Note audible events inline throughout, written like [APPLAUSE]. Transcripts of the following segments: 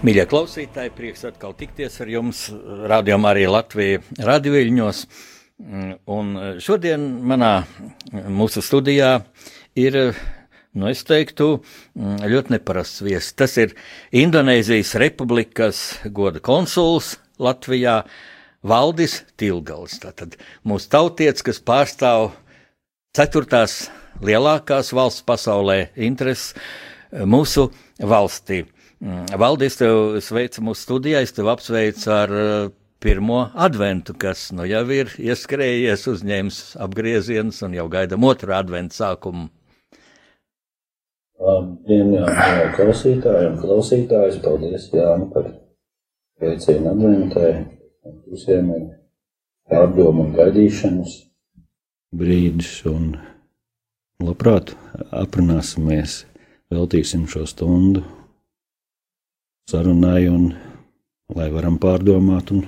Mīļie klausītāji, prieks atkal tikties ar jums, rādījumā arī Latvijas radioviļņos. Un šodien manā mūsu studijā ir, nu es teiktu, ļoti neparasts viesis. Tas ir Indonēzijas Republikas goda konsuls Latvijā Valdis Tilgals. Tātad mūsu tautietis, kas pārstāv ceturtās lielākās valsts pasaulē intereses mūsu valstī. Valdis, tev sveicu mūsu studijā, es tev apsveicu ar uh, pirmo adventu, kas nu jau ir ieskrējies, uzņēmis apgriezienus un jau gaidām otru adventu sākumu. Labdien, jā, jā, klausītāji un klausītājas, paldies Jāni par veicienu adventai. Visiem ir pārdomu un gaidīšanas brīdis un labprāt aprunāsimies, veltīsim šo stundu sarunai un lai varam pārdomāt un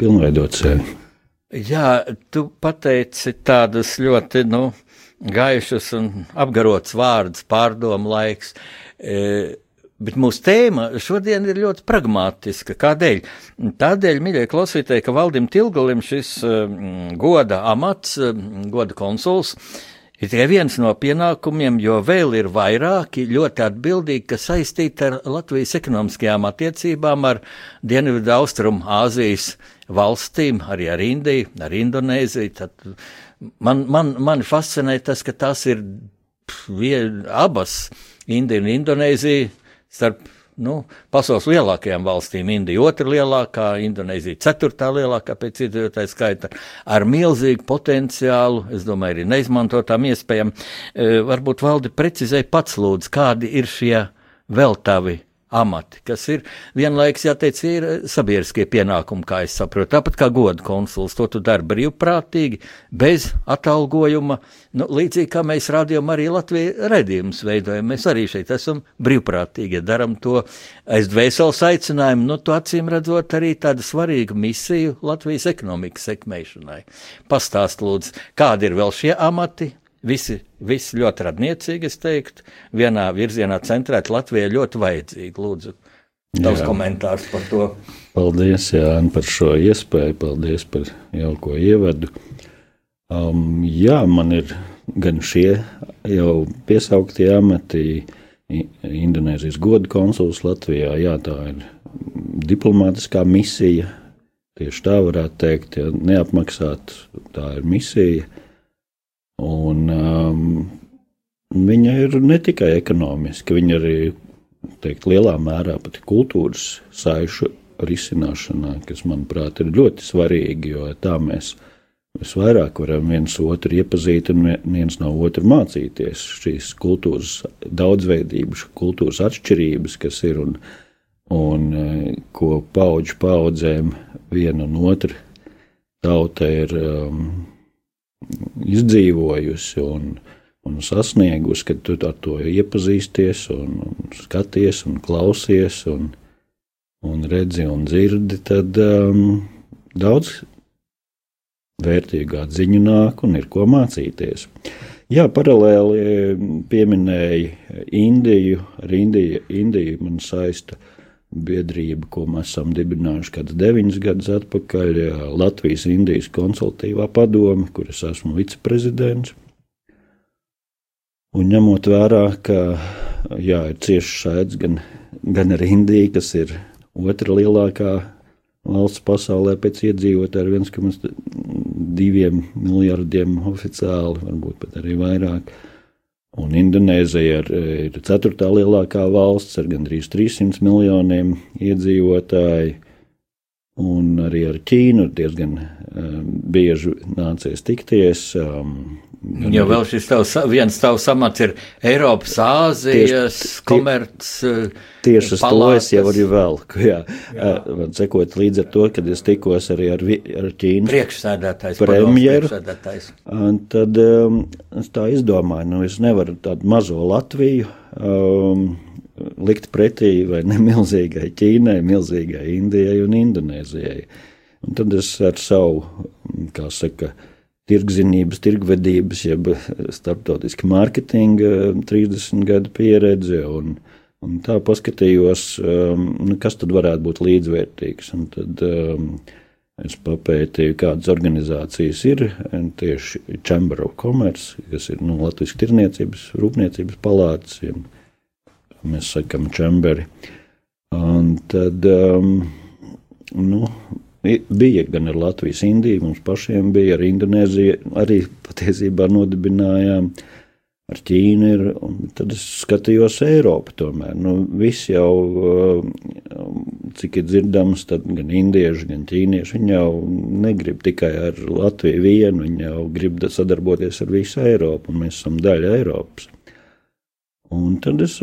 pilnveidot sevi. Jā, tu pateici tādus ļoti nu, gaišus un apgarots vārdus, pārdomu laiks. E, Bet mūsu tēma šodien ir ļoti pragmatiska. Kādēļ? Tādēļ, mīļie klausītāji, ka Valdim Tilgalim šis um, goda amats, um, goda konsuls, ir tikai viens no pienākumiem, jo vēl ir vairāki ļoti atbildīgi, kas saistīti ar Latvijas ekonomiskajām attiecībām ar Dienvidu Austrumu Āzijas valstīm, arī ar Indiju, ar Indonēziju. Tad man, man, man fascinē tas, ka tās ir pf, vien, abas, Indija un Indonēzija, starp nu, pasaules lielākajām valstīm. Indija otrā lielākā, Indonēzija ceturtā lielākā pēc iedzīvotāju skaita, ar milzīgu potenciālu, es domāju, arī neizmantotām iespējām. E, varbūt valdi precizēja pats lūdzu, kādi ir šie vēl tavi amati, kas ir vienlaiks, jāteic, ir sabiedriskie pienākumi, kā es saprotu. Tāpat kā godu konsuls, to tu dari brīvprātīgi, bez atalgojuma. Nu, līdzīgi kā mēs rādījām arī Latvijas redzījumus veidojam, mēs arī šeit esam brīvprātīgi, ja daram to aiz dvēseles aicinājumu, nu, to acīm redzot arī tādu svarīgu misiju Latvijas ekonomikas sekmēšanai. Pastāst lūdzu, kādi ir vēl šie amati? Visi, visi ļoti radniecīgi, es teiktu, vienā virzienā centrēt Latvijai ļoti vajadzīgi. Lūdzu, tavs jā. komentārs par to. Paldies, Jāni, par šo iespēju, paldies par jauko ievadu. Um, jā, man ir gan šie jau piesauktie amati, Indonēzijas goda konsuls Latvijā, jā, tā ir diplomātiskā misija, tieši tā varētu teikt, ja neapmaksāt, tā ir misija Un, um, viņa ir ne tikai ekonomiska, viņa arī teikt, lielā mērā pat kultūras saišu risināšanā, kas, manuprāt, ir ļoti svarīgi, jo tā mēs visvairāk varam viens otru iepazīt un viens no otra mācīties. Šīs kultūras daudzveidības, kultūras atšķirības, kas ir un, un ko paudžu paudzēm viena un otra tauta ir. Um, izdzīvojusi un, un sasniegusi, kad tu ar to iepazīsties, un, un skaties, un klausies, un, un redzi un dzirdi, tad um, daudz vērtīgu atziņu nāk un ir ko mācīties. Jā, paralēli pieminēja Indiju. Ar Indiju, Indiju man saista uh, biedrība, ko mēs esam dibinājuši kādus deviņus gadus atpakaļ, Latvijas Indijas konsultīvā padome, kur es esmu viceprezidents. Un ņemot vērā, ka jā, ir cieši šāds gan, gan ar Indiju, kas ir otra lielākā valsts pasaulē pēc iedzīvotāju ar 1,2 miljardiem oficiāli, varbūt pat arī vairāk. Un Indonēzija ir, ir ceturtā lielākā valsts ar gandrīz 300 miljoniem iedzīvotāju. Un arī ar Ķīnu diezgan bieži nācies tikties. Jo vēl šis tavs, viens tavs amats ir Eiropas, Āzijas, komerc. Tieši uz to es jau arī velku. Jā. Jā. Sekot līdz ar to, kad es tikos arī ar, ar Ķīnas priekšsēdētājs, premjeru. Tad um, es tā izdomāju, nu es nevaru tādu mazo Latviju um, likt pretī vai ne milzīgai Ķīnai, milzīgai Indijai un Indonēzijai. Un tad es ar savu, kā saka, tirgzinības, tirgvedības, jeb starptautiski mārketinga 30 gadu pieredzi un, un tā paskatījos, um, kas tad varētu būt līdzvērtīgs. Un tad um, es papētīju, kādas organizācijas ir tieši Chamber of Commerce, kas ir nu, Latvijas tirniecības, rūpniecības palātas, ja mēs sakam čemberi. Un tad, um, nu, bija gan ar Latvijas Indiju, mums pašiem bija ar Indonēziju, arī patiesībā nodibinājām. Ar Ķīnu ir, un tad es skatījos Eiropu tomēr. Nu, viss jau, um, cik ir dzirdams, tad gan indieši, gan ķīnieši, viņi jau negrib tikai ar Latviju vienu, viņi jau grib sadarboties ar visu Eiropu, un mēs esam daļa Eiropas. Un tad es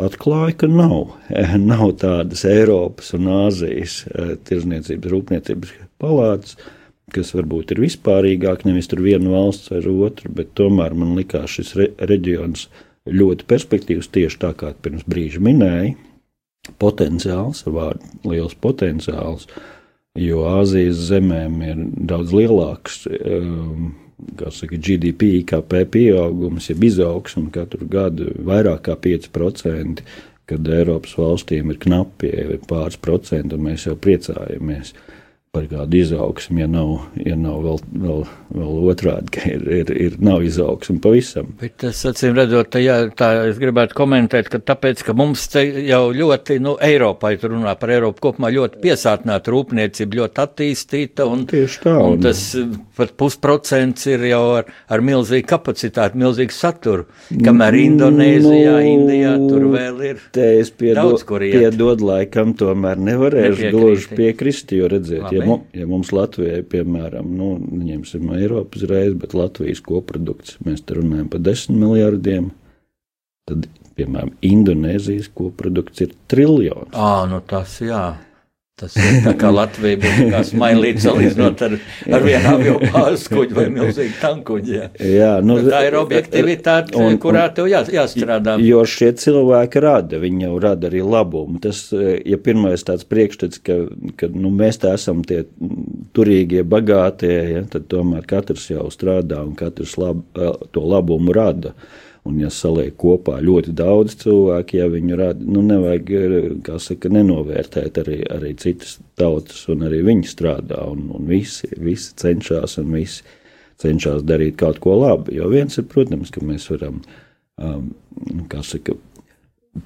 atklāja, ka nav, nav tādas Eiropas un Āzijas eh, tirzniecības rūpniecības palātas, kas varbūt ir vispārīgāk, nevis tur viena valsts vai otra, bet tomēr man likās šis re reģions ļoti perspektīvs, tieši tā kā pirms brīža minēja. Potenciāls, vārdu liels potenciāls, jo Āzijas zemēm ir daudz lielāks um, saka, GDP, IKP pieaugums, jeb izaugsme katru gadu vairāk kā 5%, kad Eiropas valstīm ir knapi pāris procenti, un mēs jau priecājamies. Uh, par kādu izaugsmu, ja nav, ja nav vēl, vēl, vēl otrādi, ka ir, ir, ir nav izaugsme pavisam. Bet tas, acīm redzot, jā, tā es gribētu komentēt, ka tāpēc, ka mums te jau ļoti, nu, Eiropā, ja runā par Eiropu kopumā, ļoti piesātināta rūpniecība, ļoti attīstīta, un, Tieši tā, un, un tas pat pusprocents ir jau ar, ar milzīgu kapacitāti, milzīgu saturu, kamēr nu, Indonēzijā, nu, Indijā tur vēl ir te es piedo, daudz, kur iet. Piedod laikam, tomēr nevarēšu gluži piekrist, jo redzēt, Labi. Ja mu, ja mums Latvijai, piemēram, nu, ņemsim Eiropas reizi, bet Latvijas koprodukts, mēs te runājam par desmit miljardiem, tad, piemēram, Indonēzijas koprodukts ir triljons. Ā, nu tas jā. Tas ir tā kā Latvija būtu kā smailīta salīdzinot ar, ar vienu avio pārskuģi vai milzīgu tankuģi. Jā, jā nu, Bet tā ir objektivitāte, un, kurā tev jā, jāstrādā. Jo šie cilvēki rada, viņi jau rada arī labumu. Tas, ja pirmais tāds priekšstats, ka, ka nu, mēs tā esam tie turīgie, bagātie, ja, tad tomēr katrs jau strādā un katrs lab, to labumu rada. Uh, Un, ja saliek kopā ļoti daudz cilvēku, ja viņu rada, nu, nevajag, kā saka, nenovērtēt arī, arī citas tautas, un arī viņi strādā, un, un visi, visi cenšas, un visi cenšas darīt kaut ko labu. Jo viens ir, protams, ka mēs varam, um, kā saka,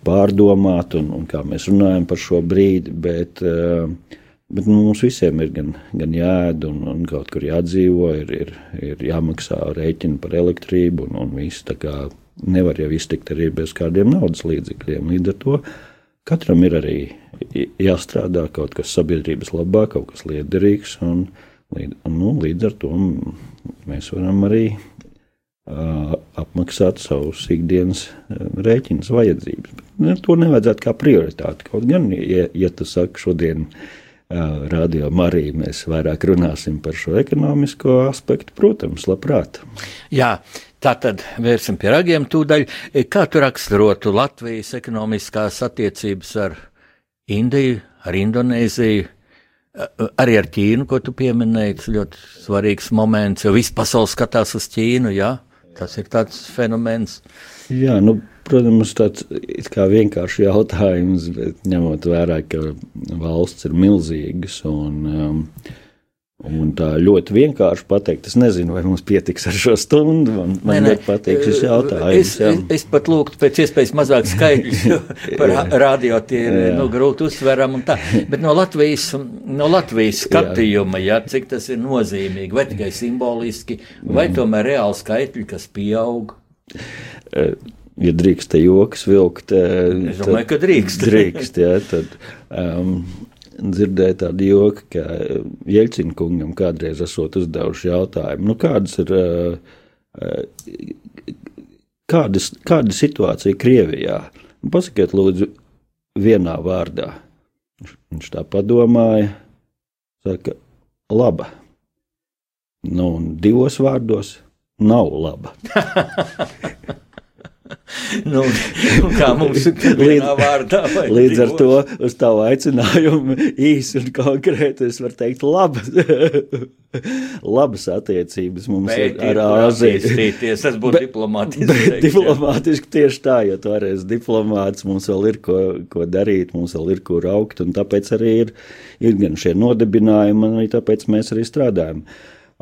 pārdomāt, un, un kā mēs runājam par šo brīdi, bet, uh, bet nu, mums visiem ir gan, gan jāēd, un, un kaut kur jādzīvo, ir, ir, ir jāmaksā rēķini par elektrību, un, un kā nevar jau iztikt arī bez kādiem naudas līdzekļiem. Līdz ar to katram ir arī jāstrādā kaut kas sabiedrības labā, kaut kas liederīgs, un nu, līdz ar to mēs varam arī uh, apmaksāt savus ikdienas rēķinus, vajadzības. Bet, ne, to nevajadzētu kā prioritāti. Kaut gan, ja, ja tu saki šodien, uh, radio Marija, mēs vairāk runāsim par šo ekonomisko aspektu, protams, labprāt. Jā, Tā tad vērsim pie ragiem tūdaļ. Kā tu raksturotu Latvijas ekonomiskās attiecības ar Indiju, ar Indonēziju, arī ar Ķīnu, ko tu pieminēji? Tas ļoti svarīgs moments, jo viss pasaules skatās uz Ķīnu, jā, tas ir tāds fenomens. Jā, nu, protams, tāds kā vienkārši jautājums, bet ņemot vērā, ka valsts ir milzīgas un um, Un tā ļoti vienkārši pateikt, es nezinu, vai mums pietiks ar šo stundu. Man, man ne, ļoti patīk šis jautājums. Es, es, es pat lūgtu pēc iespējas mazāk skaidrs, jo [LAUGHS] par radio tie ir nu, grūti uzsveram un tā. Bet no Latvijas, no Latvijas skatījuma, jā. Jā, cik tas ir nozīmīgi, vai tikai simboliski, vai mm. tomēr reāli skaitļi, kas pieaug. Ja drīkst te joks vilkt, es domāju, ka drīkst. drīkst, jā, tad. Um, [LAUGHS] dzirdēju tādu joku, ka Jeļcina kungam kādreiz esot uzdevuši jautājumu, nu kādas ir, kādas, kāda situācija Krievijā? Nu, pasakiet lūdzu vienā vārdā. Viņš tā padomāja, saka, laba. Nu, un divos vārdos nav laba. [LAUGHS] [LAUGHS] nu, kā [LAUGHS] mums ir līdz, [LAUGHS] vārdā, līdz ar to uz tavu aicinājumu īsi un konkrēti es varu teikt labas, labas attiecības mums bet, ir ar Āziju. Tas būtu diplomātiski. Bet teikt, diplomātiski tieši tā, jo tu arī esi diplomāts, mums vēl ir ko, ko darīt, mums vēl ir ko raukt, un tāpēc arī ir, ir gan šie nodibinājumi, un arī tāpēc mēs arī strādājam.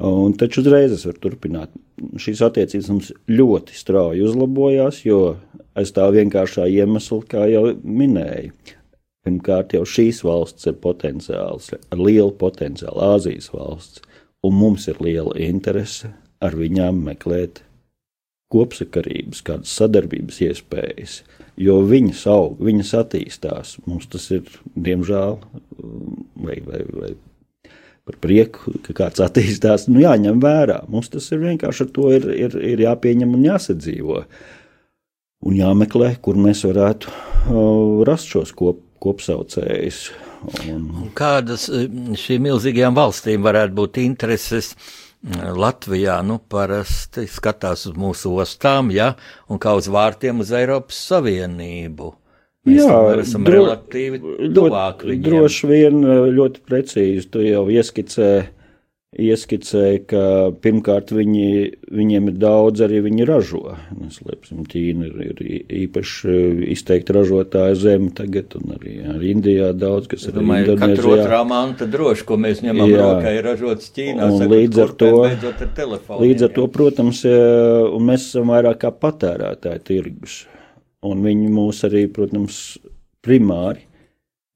Un taču uzreiz es varu turpināt. Šīs attiecības mums ļoti strauji uzlabojās, jo aiz tā vienkāršā iemesla, kā jau minēju, pirmkārt jau šīs valsts ir potenciāls, ar lielu potenciālu, Āzijas valsts, un mums ir liela interese ar viņām meklēt kopsakarības, kādas sadarbības iespējas, jo viņas aug, viņas attīstās. Mums tas ir, diemžēl, vai, vai, vai par prieku, ka kāds attīstās, nu, jāņem vērā. Mums tas ir vienkārši ar to ir, ir, ir jāpieņem un jāsadzīvo. Un jāmeklē, kur mēs varētu uh, rast šos kop, kopsaucējus. Un... Kādas e, šīm milzīgajām valstīm varētu būt intereses? Latvijā nu, parasti skatās uz mūsu ostām, ja, un kā uz vārtiem uz Eiropas Savienību. Mēs Jā, esam dro, relatīvi tuvāk viņiem. Droši vien eh, ļoti precīzi tu jau ieskicēji, ieskicēji ka pirmkārt viņi, viņiem ir daudz arī viņi ražo. Neslēpsim, Ķīna ir, ir īpaši izteikti ražotāja zeme tagad, un arī, arī Indijā daudz, kas ir Indonēzijā. Katru otrā manta droši, ko mēs ņemam Jā. rokā, ir ražots Ķīnā. Un sakot, līdz ar to, ar līdz ar to, protams, un mēs esam vairāk kā patērētāji tirgus un viņi mūs arī, protams, primāri.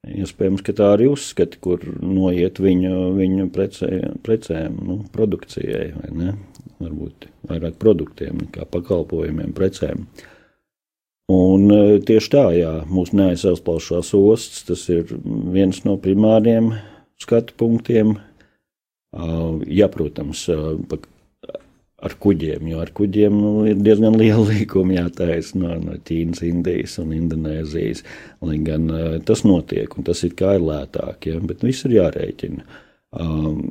Iespējams, ka tā arī uzskata, kur noiet viņu, viņu precē, precēm, nu, produkcijai, vai ne? Varbūt vairāk produktiem nekā pakalpojumiem, precēm. Un e, tieši tā, jā, mūsu neaizsauspalšās ostas, tas ir viens no primāriem skatu punktiem. Jā, protams, ar kuģiem, jo ar kuģiem nu, ir diezgan liela līkuma jātaisa no, no Ķīnas, Indijas un Indonēzijas. Lai gan uh, tas notiek, un tas ir kā ir lētāk, ja, bet viss ir jārēķina. Um,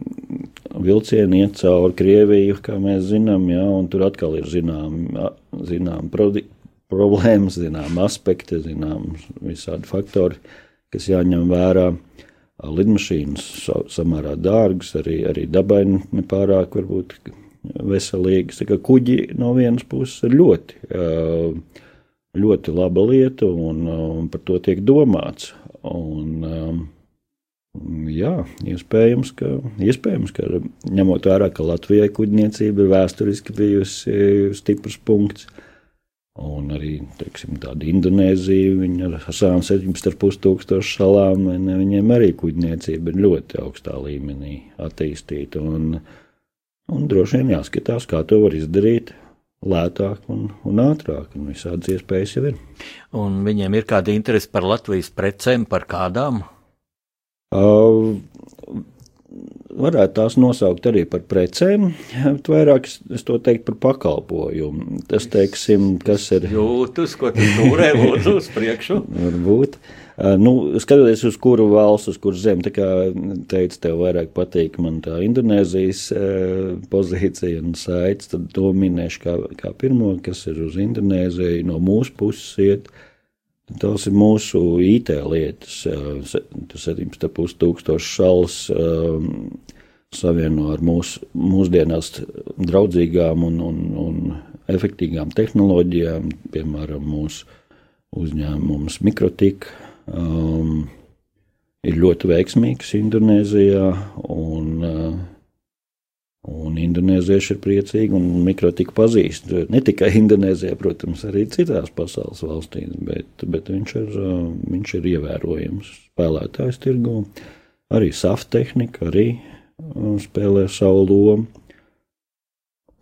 vilcieni iet cauri Krieviju, kā mēs zinām, ja, un tur atkal ir zināma zinām problēmas, zinām aspekti, zinām visādi faktori, kas jāņem vērā. Lidmašīnas samērā dārgas, arī, arī dabai nepārāk varbūt veselīgas. Kuģi no vienas puses ir ļoti, ļoti laba lieta, un, un par to tiek domāts. Un, jā, iespējams, ka, iespējams, ka ņemot vērā, ka Latvijai kuģniecība ir vēsturiski bijusi stiprs punkts. Un arī teiksim, tāda Indonēzija, ar savām 17,5 tūkstošu salām, viņiem arī kuģniecība ir ļoti augstā līmenī attīstīta. Un, uh, Un droši vien jāskatās, kā to var izdarīt lētāk un, un ātrāk, un visādas iespējas jau ir. Un viņiem ir kāda interese par Latvijas precēm, par kādām? Uh, varētu tās nosaukt arī par precēm, bet vairāk es, es to teiktu par pakalpojumu. Tas, teiksim, kas ir. Jūtas, ko tu turē, lūdzu, uz priekšu. Varbūt. Uh, Nu, skatoties uz kuru valsts, uz kuras zemi, tā kā teicu, tev vairāk patīk man tā Indonēzijas pozīcija un saites, tad to minēšu kā, kā pirmo, kas ir uz Indonēziju no mūsu puses iet. Tās ir mūsu IT lietas, 17,5 tūkstoši šals savieno ar mūsu mūsdienās draudzīgām un, un, un efektīgām tehnoloģijām, piemēram, mūsu uzņēmums Mikrotika um, ir ļoti veiksmīgs Indonēzijā. Un, uh, Un indonēzieši ir priecīgi, un mikrotika pazīst. Ne tikai Indonēzijā, protams, arī citās pasaules valstīs, bet, bet viņš, ir, uh, viņš ir ievērojams spēlētājs tirgu. Arī safta tehnika arī uh, spēlē savu lomu.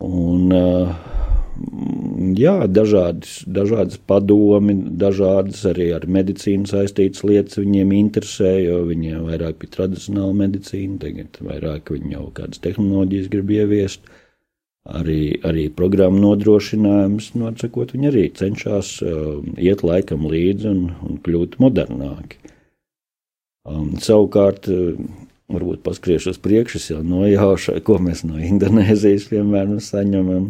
Un, uh, jā, dažādas, dažādas padomi, dažādas arī ar medicīnu saistītas lietas viņiem interesē, jo viņiem vairāk bija tradicionāla medicīna, tagad vairāk viņi jau kādas tehnoloģijas grib ieviest. Arī, arī programmu nodrošinājums, nosakot, viņi arī cenšas uh, iet laikam līdzi un, un kļūt modernāki. Um, savukārt, uh, varbūt paskriešu uz priekšu, jau nojaušu, ko mēs no Indonēzijas, piemēram, saņemam.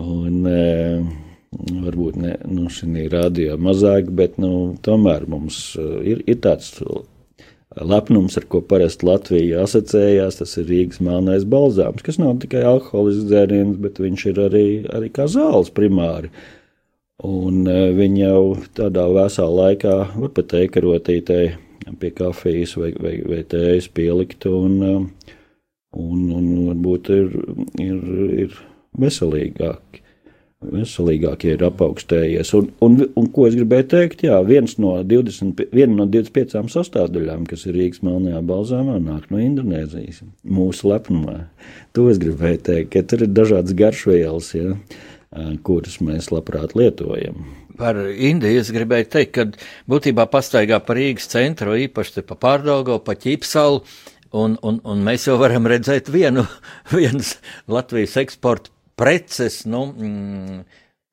Un, e, varbūt ne nu, šī rādījā mazāk, bet nu, tomēr mums e, ir, ir tāds lepnums, ar ko parasti Latvija asociējās. Tas ir Rīgas melnais balzāms, kas nav tikai alkoholisks dzēriens, bet viņš ir arī, arī kā zāles primāri. Un e, viņi jau tādā vēsā laikā var pat eikarotītei pie kafijas vai, vai, vai tējas pielikt, un, un, un varbūt ir, ir, ir veselīgāki. Veselīgākie ir apaugstējies. Un, un, un ko es gribēju teikt? Jā, viens no 20, viena no 25 sastāvdaļām, kas ir Rīgas melnajā balzāmā, nāk no Indonēzijas. Mūsu lepnumā. To es gribēju teikt, ka tur ir dažādas garšvielas, ja, kuras mēs labprāt lietojam par Indiju es gribēju teikt, ka būtībā pastaigā pa Rīgas centru, īpaši pa Pārdaugo, pa Ķipsalu, un, un, un mēs jau varam redzēt vienu, [LAUGHS] vienas Latvijas eksporta preces, nu, mm,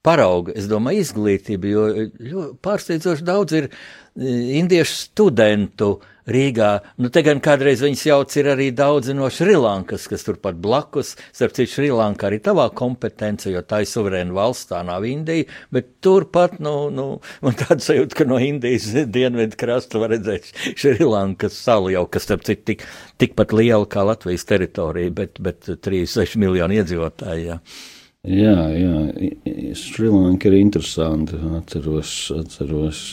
parauga, es domāju, izglītība, jo pārsteidzoši daudz ir indiešu studentu Rīgā. Nu, te gan kādreiz viņas jauc ir arī daudzi no Šrilankas, kas turpat blakus. Starp citu, Šrilanka arī tavā kompetence, jo tā ir suverēna valsts, tā nav Indija, bet turpat, nu, nu man tāda sajūta, ka no Indijas dienvidu krasta var redzēt Šrilankas salu jau, kas starp citu tik, tikpat liela kā Latvijas teritorija, bet, bet 36 miljoni iedzīvotāji. Jā. Jā, jā, Šrilanka ir interesanti. Atceros, atceros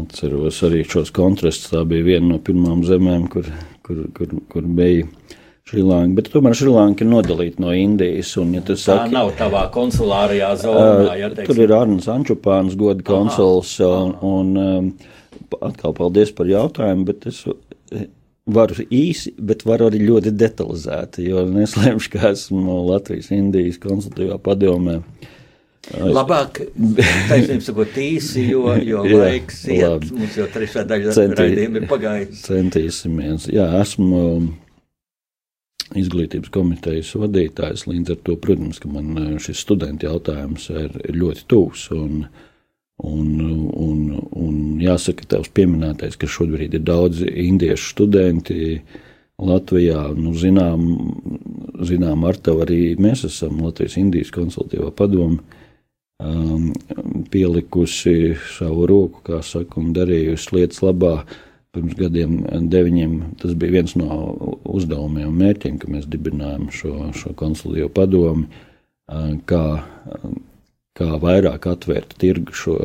Atceros arī šos kontrastus. Tā bija viena no pirmām zemēm, kur, kur, kur, kur bija Šrilanka. Bet tomēr Šrilanka ir nodalīta no Indijas. Un, ja tā saki, nav tavā konsulārajā zonā. Ja, tur ir Arnēs Ančupāns, goda konsuls. Un, un, um, atkal paldies par jautājumu, bet es varu īsi, bet varu arī ļoti detalizēti, jo neslēpšu, ka esmu Latvijas Indijas konsultīvā padomē. Uh, Labāk, taisnība sakot, īsi, jo, jo [LAUGHS] laiks iet, labi. mums jau trešā daļa Centī, raidījuma ir pagājusi. Centīsimies. Jā, esmu izglītības komitejas vadītājs, līdz ar to, protams, ka man eh, šis studentu jautājums ir, ir ļoti tūs. Un, un, un, un jāsaka, tevs pieminētais, ka šobrīd ir daudz indiešu studenti. Latvijā, nu, zinām, zinām, ar tevi arī mēs esam Latvijas Indijas konsultīvā padomu um, pielikusi savu roku, kā saka, un darījusi lietas labā. Pirms gadiem, deviņiem, tas bija viens no uzdevumiem un mērķiem, ka mēs dibinājām šo, šo konsultīvo padomu, uh, kā, kā vairāk atvērt tirgu šo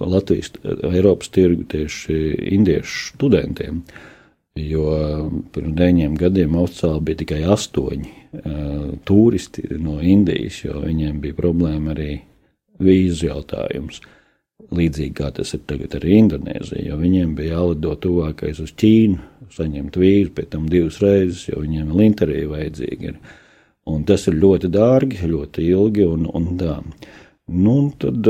Latvijas, Eiropas tirgu tieši indiešu studentiem. Jo pirms deviņiem gadiem oficiāli bija tikai astoņi uh, turisti no Indijas, jo viņiem bija problēma arī vīzu jautājums. Līdzīgi kā tas ir tagad ar Indonēziju, jo viņiem bija jālido tuvākais uz Ķīnu, saņemt vīzu, pēc tam divas reizes, jo viņiem vēl intervija vajadzīga ir. Un tas ir ļoti dārgi, ļoti ilgi un, un tā. Nu, un tad,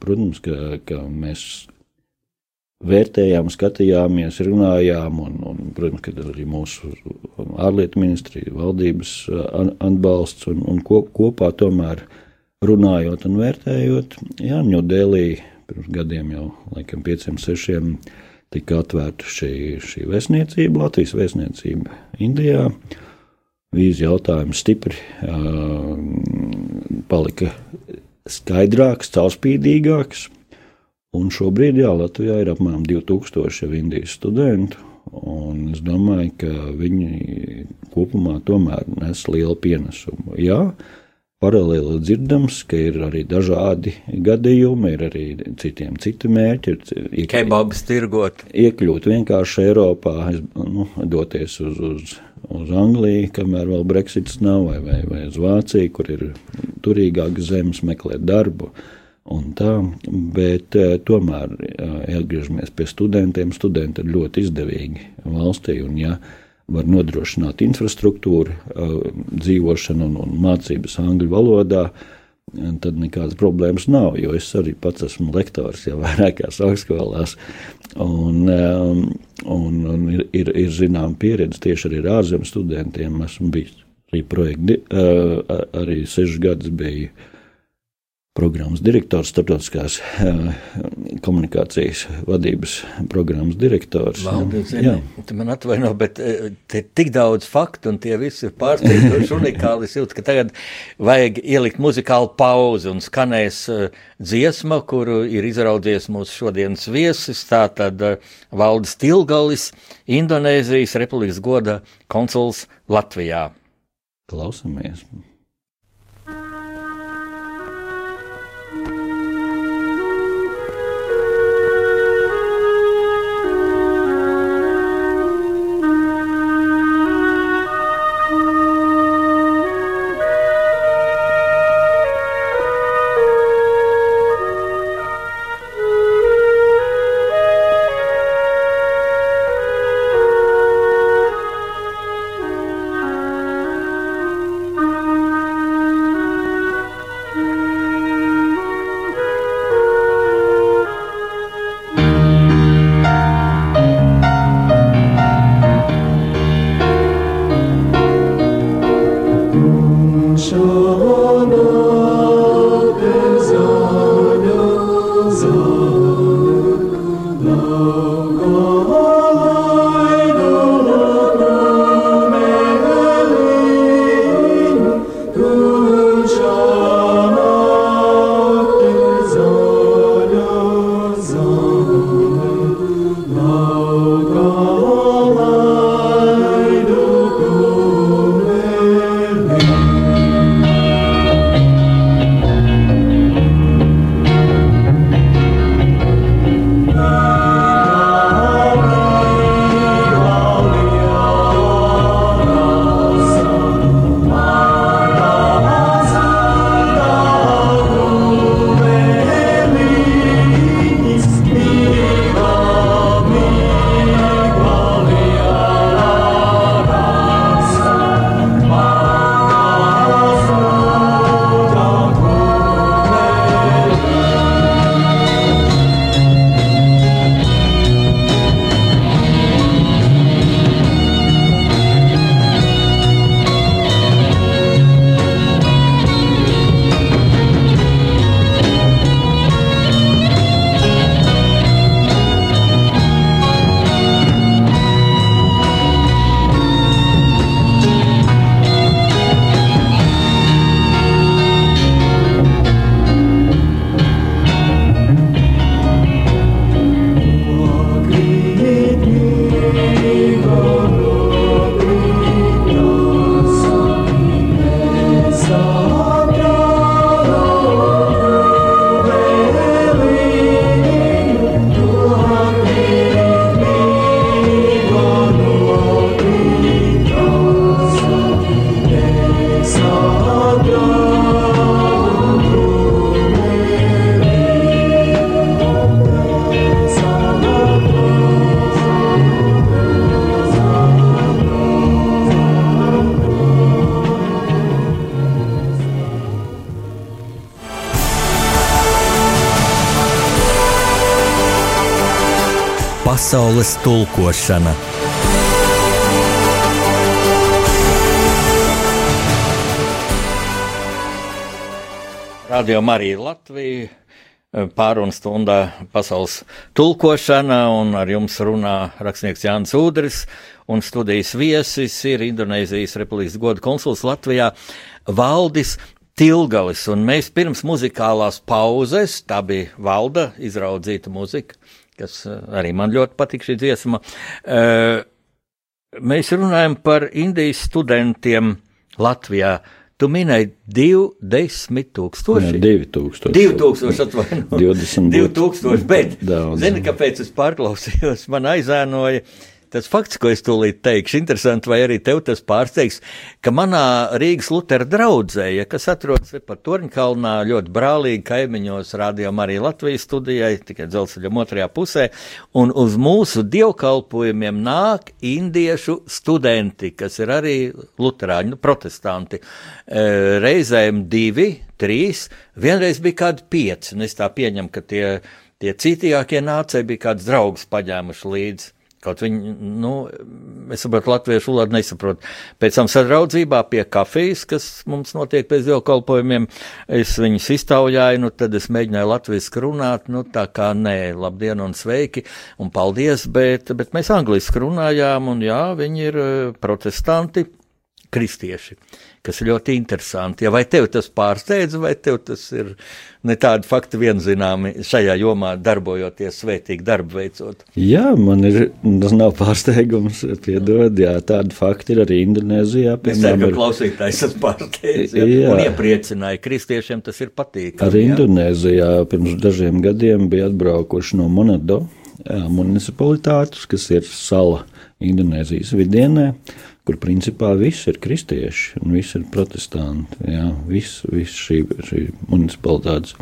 protams, ka, ka mēs vērtējām, skatījāmies, runājām, un, un protams, ka arī mūsu ārlietu ministrija, valdības atbalsts un, un kop, kopā tomēr runājot un vērtējot, jā, Ņūdelī pirms gadiem jau, laikam, pieciem, sešiem tika atvērta šī, šī vēstniecība, Latvijas vēstniecība Indijā. Vīzu jautājums stipri uh, palika skaidrāks, caurspīdīgāks. Un šobrīd, jā, Latvijā ir apmēram 2000 jau Indijas studentu. Un es domāju, ka viņi kopumā tomēr nes lielu pienesumu. Jā, uh, paralēli dzirdams, ka ir arī dažādi gadījumi, ir arī citiem citi mērķi. Ir kebabs tirgot. Iekļūt vienkārši Eiropā, nu, doties uz, uz, uz Angliju, kamēr vēl Brexits nav, vai, vai, vai uz Vāciju, kur ir turīgākas zemes, meklēt darbu. Un tā, bet uh, tomēr uh, atgriežamies pie studentiem. Studenti ir ļoti izdevīgi valstī, un ja var nodrošināt infrastruktūru, dzīvošanu un, un mācības angļu valodā. Tad nekādas problēmas nav, jo es arī pats esmu lektors jau [LAUGHS] vairākās augstskolās. Un, un, un ir, ir, ir zināma pieredze tieši arī ar ārzemju studentiem. Esmu bijis arī projekti, arī sešas gadus biju programmas direktors, starptautiskās komunikācijas vadības programmas direktors. Valdi, zini, tu man atvaino, bet te ir tik daudz faktu, un tie visi ir pārsteidzoši [LAUGHS] unikāli. Es jūtu, ka tagad vajag ielikt muzikālu pauzi un skanēs dziesma, kuru ir izraudzies mūsu šodienas viesis, tātad Valdis Tilgalis, Indonēzijas Republikas goda konsuls Latvijā. Klausamies! Pasaules tulkošana. Radio Marija Latvija. Pārunu stundā pasaules tulkošana, un ar jums runā rakstnieks Jānis Udris, un studijas viesis ir Indonēzijas Republikas goda konsuls Latvijā Valdis Tilgalis, un mēs pirms muzikālās pauzes, tā bija valda izraudzīta muzika, kas eh, arī man ļoti patīk šī dziesma, eh, mēs runājam par Indijas studentiem Latvijā. Tu minēji 20 tūkstoši. 2000. 2000 atvainojiet. 20. 2000, bet Daudz. zini, kāpēc es pārklausījos? Man aizēnoja tas fakts, ko es tūlīt teikšu, interesanti, vai arī tev tas pārsteigs, ka manā Rīgas Lutera draudzēja, kas atrodas pat Torņkalnā, ļoti brālīgi kaimiņos, rādījām arī Latvijas studijai, tikai dzelzceļam otrajā pusē, un uz mūsu dievkalpojumiem nāk indiešu studenti, kas ir arī luterāņu nu, protestanti. E, reizēm divi, trīs, vienreiz bija kādi pieci, un es tā pieņemu, ka tie, tie citīgākie nācēji bija kāds draugs paņēmuši līdzi. Kaut viņi, nu, es saprotu, latviešu valodu nesaprotu. Pēc tam sadraudzībā pie kafijas, kas mums notiek pēc dievkalpojumiem, es viņus iztaujāju, nu, tad es mēģināju latviešu runāt, nu, tā kā nē, labdien un sveiki, un paldies, bet, bet mēs angliski runājām, un jā, viņi ir eh, protestanti, kristieši kas ir ļoti interesanti. Ja vai tev tas pārsteidz, vai tev tas ir ne tādi fakti vienzināmi šajā jomā, darbojoties svētīgi darbu veicot? Jā, man ir, tas nav pārsteigums, piedod, jā, tādi fakti ir arī Indonēzijā. Es ceru, ka klausītājs tas pārsteidz, jā, jā. un iepriecināja, kristiešiem tas ir patīkami. Arī Indonēzijā pirms dažiem gadiem bija atbraukuši no Monado municipalitātes, kas ir sala Indonēzijas vidienē kur principā viss ir kristieši un viss ir protestanti. Jā, viss, viss šī, šī municipalitātes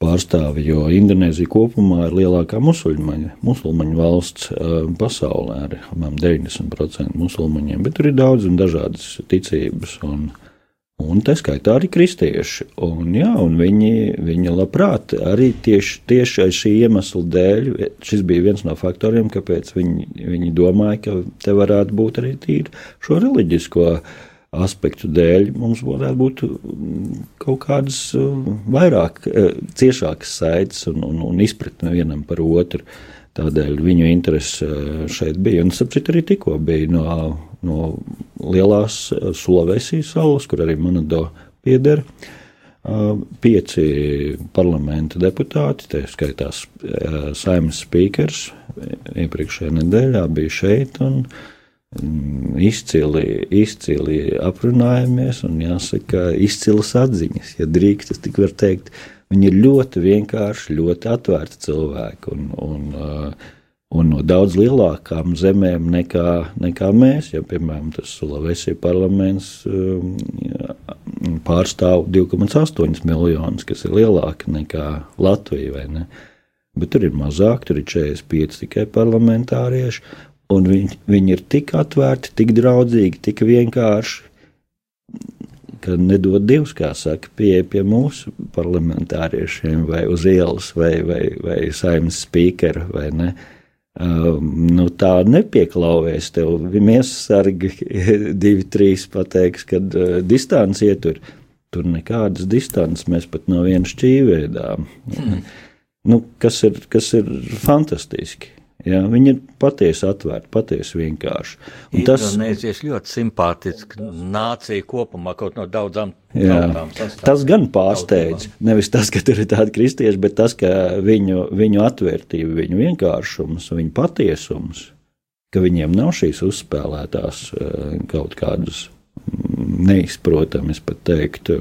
pārstāvi, jo Indonēzija kopumā ir lielākā musulmaņu, musulmaņu valsts pasaulē ar apmēram 90% musulmaņiem, bet tur ir daudz un dažādas ticības. Un, uh, Un tā skaitā arī kristieši. Un, jā, un viņi, viņi labprāt arī tieši, tieši šī iemesla dēļ, šis bija viens no faktoriem, kāpēc viņi, viņi domāja, ka te varētu būt arī tīri šo reliģisko aspektu dēļ. Mums varētu būt mm, kaut kādas uh, vairāk, uh, ciešākas saites un, un, un izpratne vienam par otru. Tādēļ viņu interese uh, šeit bija. Un, sapratu, arī tikko bija no no lielās eh, Slovākijas salas, kur arī Manado pieder. Eh, pieci parlamenta deputāti, tā skaitās eh, saimnes spīkers, iepriekšējā nedēļā bija šeit un mm, izcili, izcili aprunājamies un jāsaka, izcilas atziņas, ja drīkst, es tik var teikt. Viņi ir ļoti vienkārši, ļoti atvērti cilvēki un, un uh, un no daudz lielākām zemēm nekā, nekā mēs. Ja, piemēram, tas Sulāvesija parlaments um, pārstāv 2,8 miljonus, kas ir lielāka nekā Latvija. Bet tur ir mazāk, tur ir 45 tikai parlamentārieši, viņi, viņi ir tik atvērti, tik draudzīgi, tik vienkārši. Ka nedod Dievs, kā saka, pieeja pie mūsu parlamentāriešiem, vai uz ielas, vai, vai, vai saimnes spīkera, vai ne. Um, nu, tā nepieklauvēs tev. Miesasargi [LAUGHS] divi, trīs pateiks, kad uh, distance ietur. Tur nekādas distances mēs pat no vienas šķīvēdām. Hmm. Nu, kas, ir, kas ir fantastiski. Ja, viņi ir patiesi atvērti, patiesi vienkārši. Un tas ir ļoti simpātiski nācija kopumā, kaut no daudzām tautām. Tas gan pārsteidz. Nevis tas, ka tur ir tādi kristieši, bet tas, ka viņu, viņu atvērtība, viņu vienkāršums, viņu patiesums, ka viņiem nav šīs uzspēlētās eh, kaut kādas mm, neizprotamas, pat teiktu,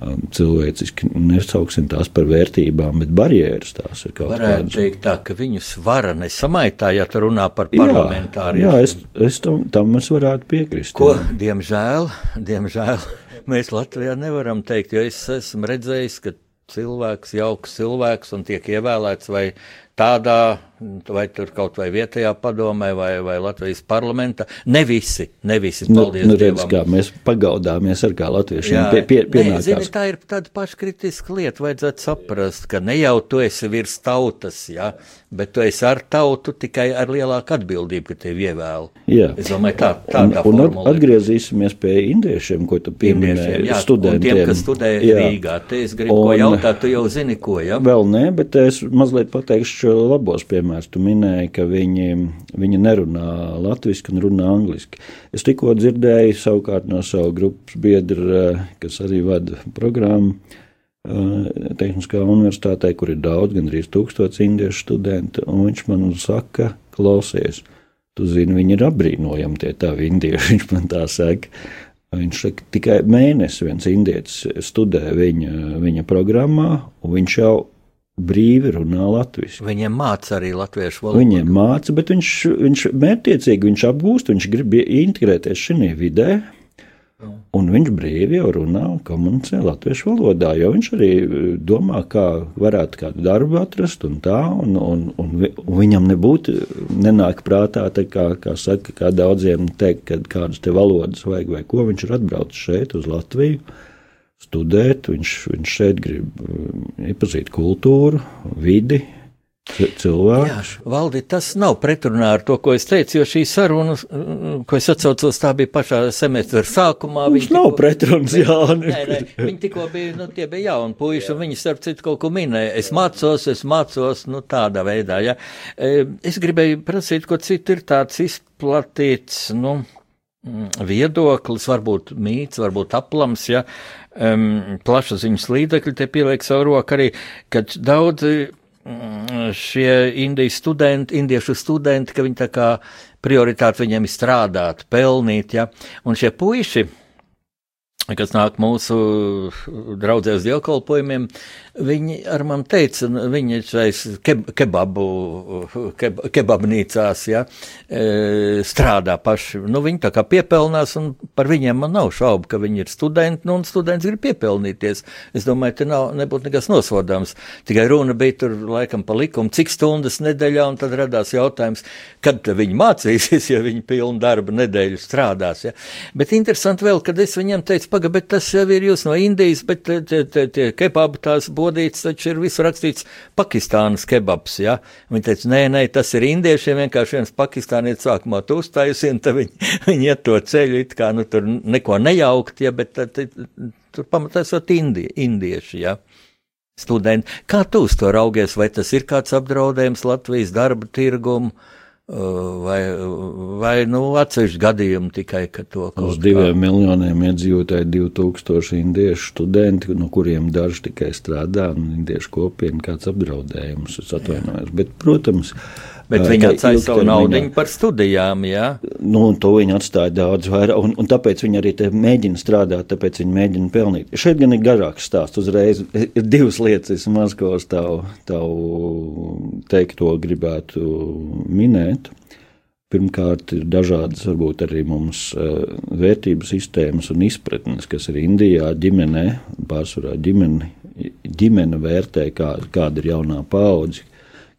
cilvēciski nesauksim tās par vērtībām, bet barjeras tās ir kaut kādas. Varētu teikt tā, ka viņu svara nesamaitā, ja tu runā par parlamentāriem. Jā, jā, es, es tam, tam es varētu piekrist. Ko, jā. diemžēl, [LAUGHS] diemžēl, mēs Latvijā nevaram teikt, jo es esmu redzējis, ka cilvēks, jauks cilvēks un tiek ievēlēts vai tādā vai tur kaut vai vietējā padomē, vai, vai Latvijas parlamenta. Ne visi, ne visi. Nu, paldies nu, nu, redz, kā mēs pagaudāmies ar kā latviešiem. Jā, pie, pie, pienākās. ne, zini, tā ir tāda paškritiska lieta. Vajadzētu saprast, ka ne jau tu esi virs tautas, ja, bet tu esi ar tautu tikai ar lielāku atbildību, ka tevi ievēl. Jā. Es domāju, tā, tā un, un at, atgriezīsimies pie indiešiem, ko tu pieminēji. Jā, studentiem. Tiem, kas studē jā. Rīgā. Te es gribu un, ko jautāt, tu jau zini, ko, ja? Vēl nē, bet es mazliet pateikšu labos piemērus. Tu minēji, ka viņi, viņi nerunā latviešu un runā angliski. Es tikko dzirdēju savukārt no savu grupas biedra, kas arī vada programmu. Eh, Tehniskā universitātē, kur ir daudz, gandrīz tūkstots indiešu studentu, un viņš man saka, klausies, tu zini, viņi ir apbrīnojami tie tavi indieši, [LAUGHS] viņš man tā saka. Viņš saka, tikai mēnesi viens indietis studē viņa, viņa programmā, un viņš jau brīvi runā latviešu. Viņiem māca arī latviešu valodu. Viņiem māca, bet viņš, viņš mērķiecīgi viņš apgūst, viņš grib integrēties šajā vidē. Un viņš brīvi jau runā un komunicē latviešu valodā, jo viņš arī eh, domā, kā varētu kādu darbu atrast un tā, un, un, un, un viņam nebūtu, nenāk prātā, kā, kā saka, kā daudziem teikt, kad kādas te valodas vajag vai ko, viņš ir atbraucis šeit uz Latviju studēt, viņš, viņš šeit grib eh, iepazīt kultūru, vidi, cilvēks. Jā, Valdi, tas nav pretrunā ar to, ko es teicu, jo šī saruna, ko es atcaucos, tā bija pašā semestra sākumā. Viņš nav tikko, pretruns, jā. Nē, nē, viņi tikko bija, nu, tie bija jauni puiši, un viņi starp citu kaut ko minēja. Es mācos, es mācos, nu, tādā veidā, jā. Ja. Es gribēju prasīt, ko citu ir tāds izplatīts, nu, mm, viedoklis, varbūt mīts, varbūt aplams, ja um, plašsaziņas līdzekļi te pieliek savu roku arī, kad daudzi Mm, šie indijas studenti, indiešu studenti, ka viņi tā kā prioritāte viņiem ir strādāt, pelnīt, ja, un šie puiši, kas nāk mūsu draudzē uz dievkalpojumiem, viņi ar man teica, viņi šais keb, kebabu, keb, kebabnīcās, ja, e, strādā paši. Nu, viņi tā kā piepelnās, un par viņiem man nav šaubu, ka viņi ir studenti, nu, un students grib piepelnīties. Es domāju, te nav, nebūtu nekas nosodāms. Tikai runa bija tur laikam pa likumu, cik stundas nedēļā, un tad radās jautājums, kad viņi mācīsies, ja viņi pilnu darbu nedēļu strādās. Ja. Bet interesanti vēl, kad es viņiem teicu, paga, bet tas jau ir jūs no Indijas, bet tie, tie, tie kebabu tās bodītas taču ir visu rakstīts Pakistānas kebabs. Ja? Viņi teica, nē, nē, tas ir indiešiem, vienkārši viens pakistānietis sākumā tu uztaisīji, un viņi, [LAUGHS] viņi iet to ceļu, it kā nu, tur neko nejaukt, ja, bet tad, tur pamatā esot indi, indieši. Ja? Studenti, kā tu uz to raugies, vai tas ir kāds apdraudējums Latvijas darba tirgumu? Vai, vai nu, atsevišķi gadījumi tikai to kaut Uz diviem kā... miljoniem iedzīvotāju 2000 indiešu studenti, no kuriem daži tikai strādā, un indiešu kopiena kāds apdraudējums, es atvainojos. Bet, protams, Bet viņi atstāja savu naudu par studijām, jā? Nu, to viņi atstāja daudz vairāk, un, un tāpēc viņi arī mēģina strādāt, tāpēc viņi mēģina pelnīt. Šeit gan ir garāks stāsts, uzreiz ir divas lietas, maz ko uz tavu, tavu teikto gribētu minēt. Pirmkārt, ir dažādas, varbūt arī mums vērtību sistēmas un izpratnes, kas ir Indijā ģimenē, pārsvarā ģimene, ģimene vērtē, kā, kāda ir jaunā paudze,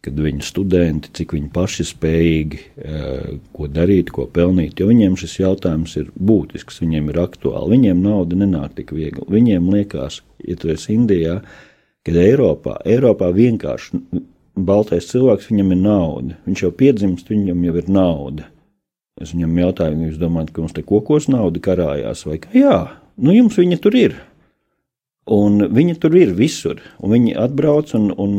kad viņu studenti, cik viņi paši spējīgi, eh, ko darīt, ko pelnīt. Jo viņiem šis jautājums ir būtisks, viņiem ir aktuāli. Viņiem nauda nenāk tik viegli. Viņiem liekas, ja tu esi Indijā, kad Eiropā, Eiropā vienkārši baltais cilvēks, viņam ir nauda. Viņš jau piedzimst, viņam jau ir nauda. Es viņam jautāju, jūs domājat, ka mums te kokos nauda karājās vai kā? Jā, nu jums viņa tur ir. Un viņi tur ir visur. Viņi atbrauc un, un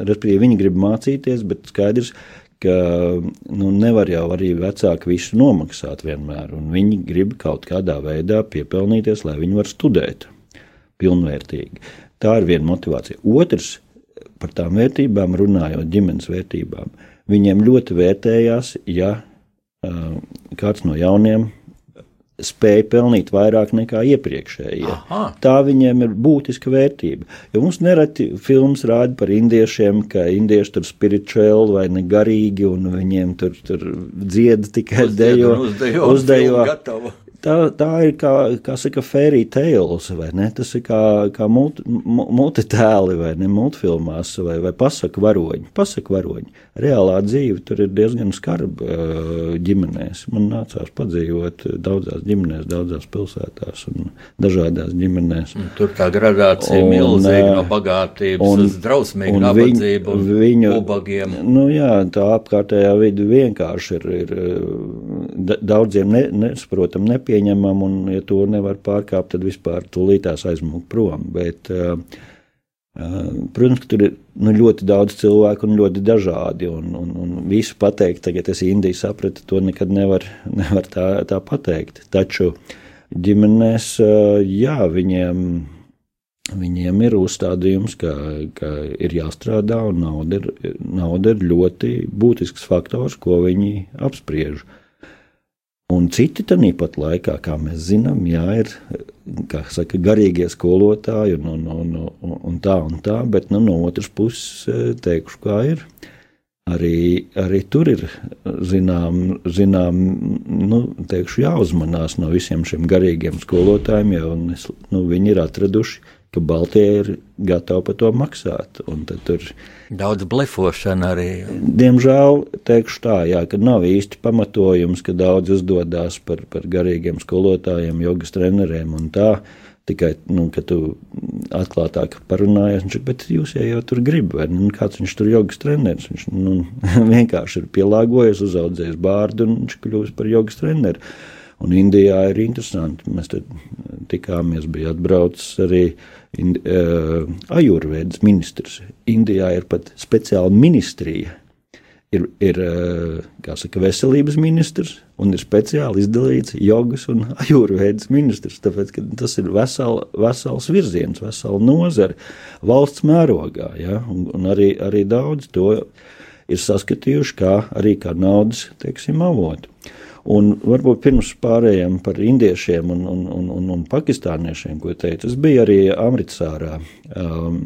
viņi grib mācīties, bet skaidrs, ka nu, nevar jau arī vecāki visu nomaksāt vienmēr. Viņi grib kaut kādā veidā piepelnīties, lai viņi varētu studēt pilnvērtīgi. Tā ir viena motivācija. Otrs, par tām vērtībām runājot, ģimenes vērtībām. Viņiem ļoti vērtējās, ja kāds no jauniem spēja pelnīt vairāk nekā iepriekšējie. Aha. Tā viņiem ir būtiska vērtība. Jo mums nereti filmas rāda par indiešiem, ka indieši tur spirituāli vai negarīgi, un viņiem tur, tur dzied tikai dejo, uzdejo, uzdejo tā, tā ir kā, kā saka, fairy tales, vai ne? Tas ir kā, kā multi, multitēli, vai ne, multfilmās, vai, vai pasaku varoņi. Pasaku varoņi. Reālā dzīve tur ir diezgan skarba ģimenēs. Man nācās padzīvot daudzās ģimenēs, daudzās pilsētās un dažādās ģimenēs. Un tur tā gradācija un, milzīga no bagātības un, uz drausmīgu nabadzību un viņu, ubagiem. Nu jā, tā apkārtējā vidi vienkārši ir, ir daudziem ne, nesaprotam nepieņemama nepieņemama, un, ja to nevar pārkāpt, tad vispār tūlītās aizmūg prom. Bet, uh, Protams, ka tur ir nu, ļoti daudz cilvēku un ļoti dažādi. Un, un, un visu pateikt, tagad es Indiju sapratu, to nekad nevar, [LAUGHS] nevar tā, tā pateikt. Taču ģimenēs, jā, viņiem, viņiem ir uzstādījums, ka, ka ir jāstrādā, un nauda ir, nauda ir ļoti būtisks faktors, ko viņi apspriež. Uh, Un citi tādā pat laikā, kā mēs zinām, jā, ir saka, garīgie skolotāji un, un, un, un, un tā un tā, bet nu, no otras puses teikšu, kā ir. Arī, arī tur ir zinām, zinām nu, teikšu, jāuzmanās no visiem šiem garīgiem skolotājiem, jo nu, viņi ir atraduši ka Baltija ir gatava par to maksāt. Tur daudz blefošana arī. Diemžēl teikšu tā, jā, ka nav īsti pamatojums, ka daudz uzdodas par, par garīgiem skolotājiem, jogas treneriem un tā. Tikai, nu, ka tu atklātāk parunājies, viņš, bet jūs jau, jau tur gribat, vai nu, kāds viņš tur jogas treneris. Viņš nu, [LAUGHS] vienkārši ir pielāgojies, uzaudzējis bārdu un viņš kļūst par jogas treneru. Un Indijā ir interesanti. Mēs tikāmies, bija atbraucis arī uh, ajurvēdas ministrs. Indijā ir pat speciāla ministrija. Ir, ir saka, veselības ministrs un ir speciāli izdalīts jogas un [LAUGHS] ajurvēdas ministrs. Tāpēc tas ir vesel, vesels virziens, vesela nozare valsts mērogā. Ja? Un, un arī, arī daudz to ir saskatījuši kā, arī kā naudas teiksim, avotu. Un varbūt pirms pārējiem par indiešiem un, un, un, un, un pakistāniešiem, ko teicu, es biju arī Amritsārā um,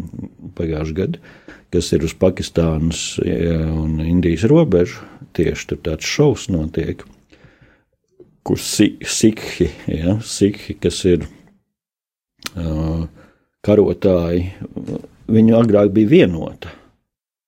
pagājušajā gadā, kas ir uz Pakistānas un Indijas robežu. Tieši tur tāds šovs notiek, kur sikhi, ja, sikhi kas ir uh, karotāji, viņu agrāk bija vienota.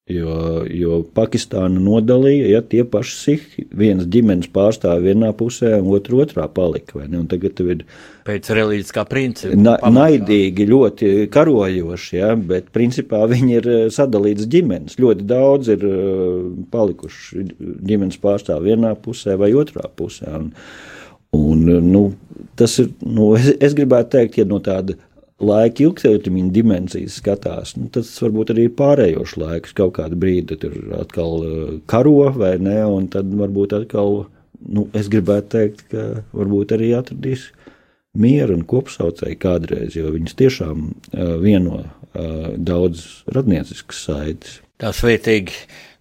Jo, jo Pakistāna nodalīja, ja tie paši sihi, viens ģimenes pārstāvja vienā pusē, un otru otrā palika. Tagad ir pēc reliģiskā principa. Na, naidīgi, ļoti karojoši, ja, bet principā viņi ir eh, sadalīts ģimenes. Ļoti daudz ir eh, palikuši ģimenes pārstāvji vienā pusē vai otrā pusē. Un, un, nu, tas ir, nu, es, es gribētu teikt, ja no tāda laika ilgtermiņa dimensijas skatās, nu, tas varbūt arī ir pārējošs laiks. Kaut kādu brīdi tur atkal uh, karo vai ne, un tad varbūt atkal, nu, es gribētu teikt, ka varbūt arī atradīs mieru un kopsaucēju kādreiz, jo viņas tiešām uh, vieno uh, daudz radnieciskas saites. Tā svētīgi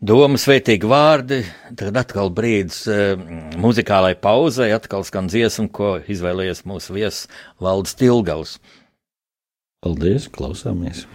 doma, svētīgi vārdi. Tad atkal brīdis muzikālai pauzei, atkal skan dziesma, ko izvēlējies mūsu viesis Valdis Tilgaus. Paldies, klausāmies!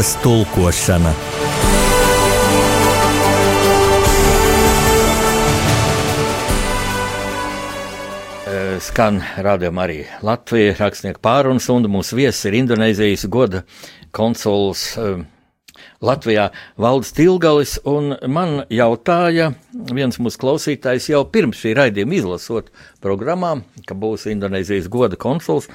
Pasaules tulkošana. Skan rādījumā arī Latvijas rakstnieku pārunas, un mūsu viesis ir Indonēzijas goda konsuls uh, Latvijā Valdis Tilgalis, man jautāja viens mūsu klausītājs jau pirms šī raidījuma izlasot programmā, ka būs Indonēzijas goda konsuls.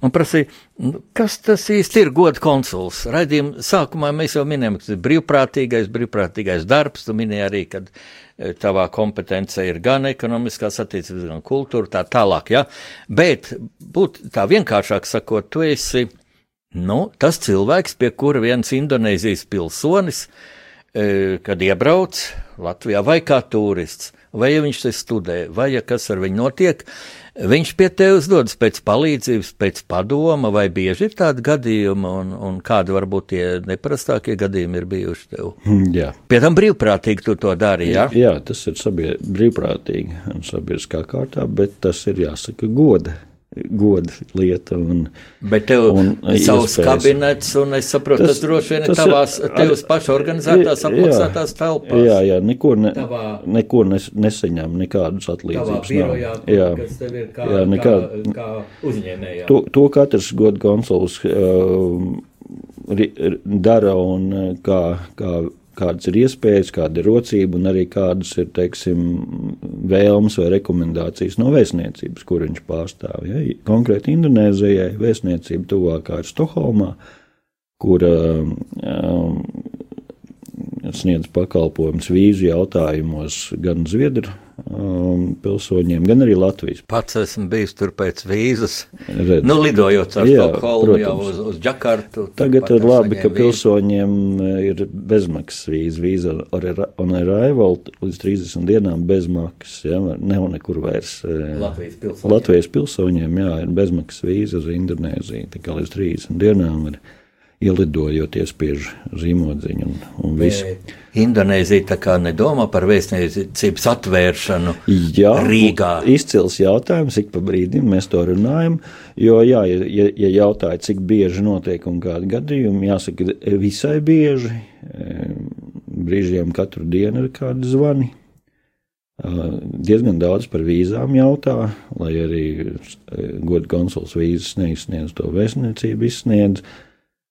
Man prasīja, nu, kas tas īsti ir goda konsuls? Raidījuma sākumā mēs jau minējām, ka tas ir brīvprātīgais, brīvprātīgais darbs. Tu minēji arī, ka e, tavā kompetence ir gan ekonomiskās attiecības, gan kultūra, tā tālāk. Ja? Bet, būt tā vienkāršāk sakot, tu esi Nu, tas cilvēks, pie kura viens Indonēzijas pilsonis, e, kad iebrauc Latvijā vai kā turists, vai ja viņš te studē, vai ja kas ar viņu notiek, viņš pie tevis dodas pēc palīdzības, pēc padoma, vai bieži ir tādi gadījumi, un, un kādi varbūt tie neparastākie gadījumi ir bijuši tev. Hmm, jā. Pie tam brīvprātīgi tu to dari, jā? Jā, tas ir sabied, brīvprātīgi un sabiedriskā kārtā, bet tas ir jāsaka goda goda lieta. Un, Bet tev ir savs kabinets, un es saprotu, tas, tas droši vien ir tavās, tevas paša organizētās, apmaksātās telpās. Jā, jā, neko, ne, tavā, neko nes, nesaņem, nekādus atlīdzības. Birojā, jā, kas tev ir kā, jā, nekā, kā, kā uzņēmējā. To, to katrs goda konsuls uh, dara un kā, kā kādas ir iespējas, kāda ir rocība un arī kādas ir teiksim, vēlmes vai rekomendācijas no vēstniecības, kur viņš pārstāv. Ja? Konkrēti Indonēzijai vēstniecība tuvākā ir Stokholmā, kur um, sniedz pakalpojumus vīzu jautājumos gan Zviedru um, pilsoņiem, gan arī Latvijas. Pats esmu bijis tur pēc vīzas. Redz. Nu, lidojot ar Stokholmu jau uz, uz Džakartu. Tagad ir labi, ka pilsoņiem uh, ir bezmaksas vīza, vīza on arrival līdz 30 dienām bezmaksas. Ja, nav nekur vairs. Uh, Latvijas pilsoņiem. Latvijas pilsoņiem, jā, ir bezmaksas vīza uz Indonēziju. Tikai līdz 30 dienām ir ielidojot, iespiež zīmodziņu un, un visu. Indonēzija tā kā nedomā par vēstniecības atvēršanu jā, Rīgā. Izcils jautājums, ik pa brīdim mēs to runājam, jo, jā, ja, ja jautāja, cik bieži notiek un kādi gadījumi, jāsaka, visai bieži, brīžiem katru dienu ir kādi zvani. Diezgan daudz par vīzām jautā, lai arī godu konsuls vīzas neizsniedz to vēstniecību izsniedz.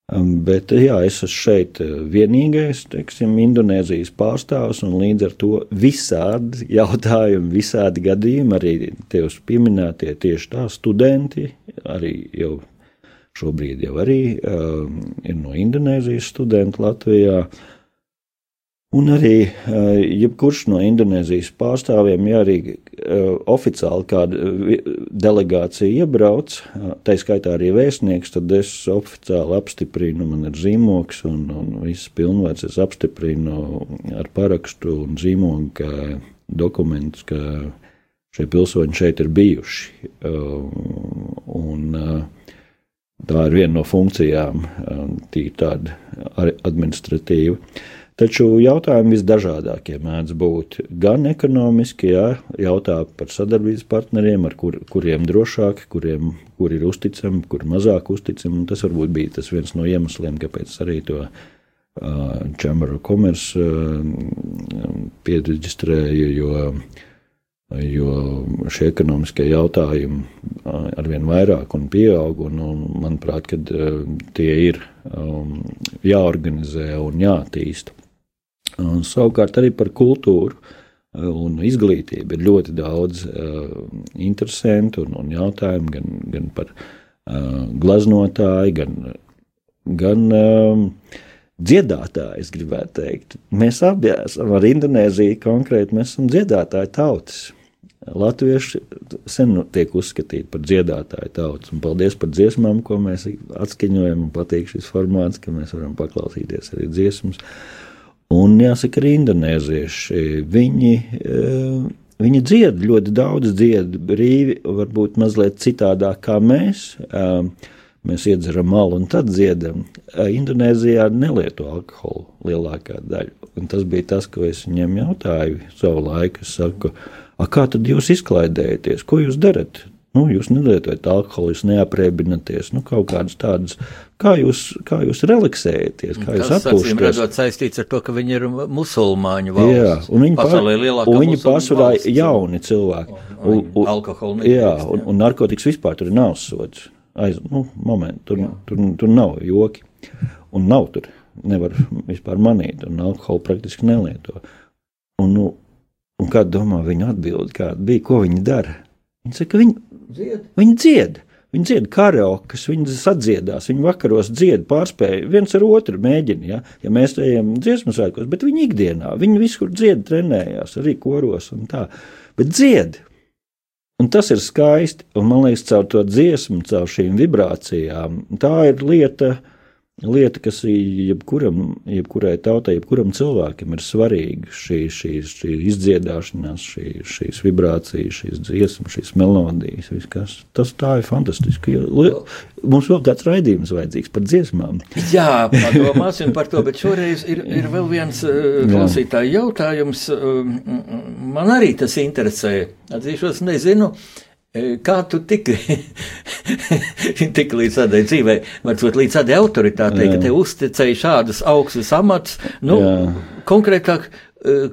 Bet jā, es esmu šeit eh, vienīgais, teiksim, Indonēzijas pārstāvs, un līdz ar to visādi jautājumi, visādi gadījumi, arī tevis pieminētie tieši tā studenti, arī jau šobrīd jau arī um, ir no Indonēzijas studenti Latvijā. Uh, Un arī uh, jebkurš no Indonēzijas pārstāvjiem, ja arī uh, oficiāli kāda delegācija iebrauc, uh, tā skaitā arī vēstnieks, tad es oficiāli apstiprinu, man ir zīmogs un, un viss pilnvērts. Es apstiprinu ar parakstu un zīmogu, ka dokumentus, ka šie pilsoņi šeit ir bijuši. Un, tā ir viena no funkcijām, tīri tāda administratīva. Taču jautājumi visdažādākie mēdz būt. Gan ekonomiski, jā, jautā par sadarbības partneriem, ar kur, kuriem drošāk, kuriem kur ir uzticami, kur mazāk uzticami. Tas varbūt bija tas viens no iemesliem, kāpēc arī to uh, Chamber of Commerce uh, pieregistrēja, jo, jo šie ekonomiskie jautājumi arvien vairāk un pieaug, un, un manuprāt, kad uh, tie ir um, jāorganizē un jātīsta. Un, savukārt arī par kultūru eh, un izglītību ir ļoti daudz uh, interesantu un, un jautājumu gan, gan par uh, gleznotāju, gan, gan uh, dziedātāju, es gribētu teikt. Mēs abi esam ar Indonēziju konkrēti, mēs esam dziedātāju tautas. Latvieši sen tiek uzskatīti par dziedātāju tautu, paldies par dziesmām, ko mēs atskaņojam. Man patīk šis formāts, ka mēs varam paklausīties arī dziesmas. Uh, Un jāsaka, arī indonēzieši. Viņi, eh, viņi dzied ļoti daudz, dzied brīvi, varbūt mazliet citādāk kā mēs. Eh, mēs iedzeram malu un tad dziedam. Eh, Indonēzijā nelieto alkoholu lielākā daļa. Un tas bija tas, ko es viņiem jautāju savu laiku. Es saku, kā tad jūs izklaidējaties? Ko jūs darat? Nu, jūs nelietojat alkoholu, jūs neaprēķināties. Nu, kaut kādas tādas, kā jūs, kā jūs relaksējaties, kā jūs atpūšaties. Tas redzot saistīts ar to, ka viņi ir musulmaņu valsts. Jā, un viņi, pār, un viņi pārsvarā jauni cilvēki. Un, un, alkoholu nedrīkst. Jā, un, un narkotikas vispār tur nav sods. Aiz, nu, moment, tur, tur, tur nav joki. Un nav tur. Nevar vispār manīt, un alkoholu praktiski nelieto. Un, nu, un kāda domā viņa atbildi, kāda bija, ko viņi dara? Viņi saka, viņi Dzied. Viņi dzied. Viņi dzied karaokas, viņi sadziedās, viņi vakaros dzied, pārspēja viens ar otru mēģina. Ja, ja mēs ejam dziesmu svētkos, bet viņi ikdienā, viņi visur dzied, trenējās, arī koros un tā. Bet dzied. Un tas ir skaisti, un man liekas, caur to dziesmu, caur šīm vibrācijām, tā ir lieta, lieta, kas jebkuram, jebkurai tautai, jebkuram cilvēkam ir svarīga. Šī, šī, šī izdziedāšanās, šī, šīs vibrācijas, šīs dziesmas, šīs melodijas. Viskas. Tas tā ir fantastiski. Mums vēl kāds raidījums vajadzīgs par dziesmām. Jā, padomāsim par to, bet šoreiz ir, ir vēl viens uh, klausītāju jautājums. Uh, man arī tas interesē. Atzīšos, nezinu. Uh, Kā tu tiki, [LAUGHS] tiki līdz tādai dzīvei, varbūt līdz tādai autoritātei, Jā. ka te uzticēji šādus augstus amatus, nu, Jā. konkrētāk,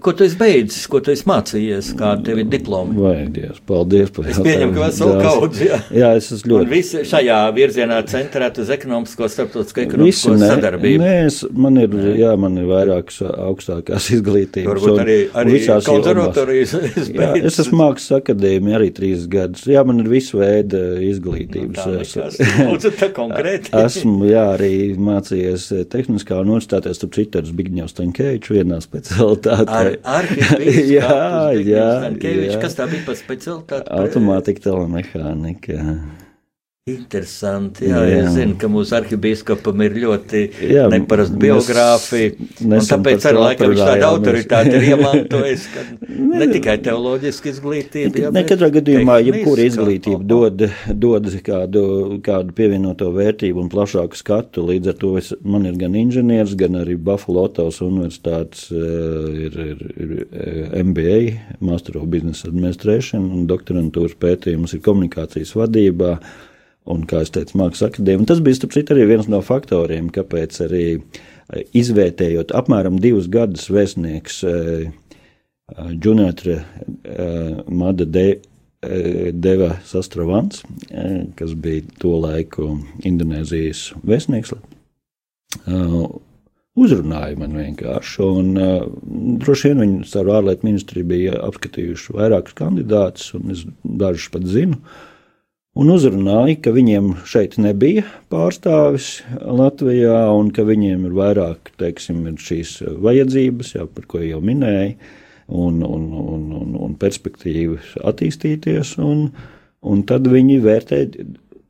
ko tu esi beidzis, ko tu esi mācījies, kāda tev ir diploma? Vai Dievs, paldies par jautājumu. Es pieņemu, ka veselu kaudzi, jā. Jā, es esmu ļoti. Un visi šajā virzienā centrēt uz ekonomisko, starptautisko ekonomisko ne, sadarbību. Nē, es, man ir, jā, man ir vairākas augstākās [LAUGHS] izglītības. Varbūt arī, arī konservatorijas. jā, es esmu mākslas akadēmija arī trīs gadus. Jā, man ir visu veidu izglītības. Nu, tā, [LAUGHS] tā konkrēti. esmu, jā, arī mācījies tehniskā universitātē, starp citu, ar Zbigņevs Tankēviču vienā specialitātē specialitāte. Ar, arhivīgs, [LAUGHS] jā, jā, jā. Kas tā bija par specialitāti? Automātika, telemehānika. Interesanti. Jā, jā. Es zinu, ka mūsu arhibīskapam ir ļoti neparasta biogrāfija. Tāpēc arī laikam viņš tādu autoritāti ir [LAUGHS] iemantojis, ka ne tikai teoloģiski izglītība. Jā, ne katrā gadījumā, jebkura izglītība dod, dod kādu, kādu pievienoto vērtību un plašāku skatu. Līdz ar to es, man ir gan inženieris, gan arī Buffalo Otovas universitātes eh, ir, ir, ir eh, MBA, Master of Business Administration, un doktorantūras pētījums ir komunikācijas vadībā un, kā jau teicu, Mākslas akadēmija. Tas bija citu, arī viens no faktoriem, kāpēc arī eh, izvērtējot apmēram divus gadus vēstnieks eh, eh, Mada de, Deva Sastravans, kas bija to laiku Indonēzijas vēstnieks. Uzrunāja man vienkārši, un uh, droši vien viņi caur ārlietu ministriju bija apskatījuši vairākus kandidātus, un es dažus pat zinu. Uh, un uzrunāja, ka viņiem šeit nebija pārstāvis Latvijā, un ka viņiem ir vairāk teiksim, ir šīs vajadzības, jau, par ko jau minēju, un, un, un, un, un perspektīvas attīstīties. Un, un tad viņi vērtēja,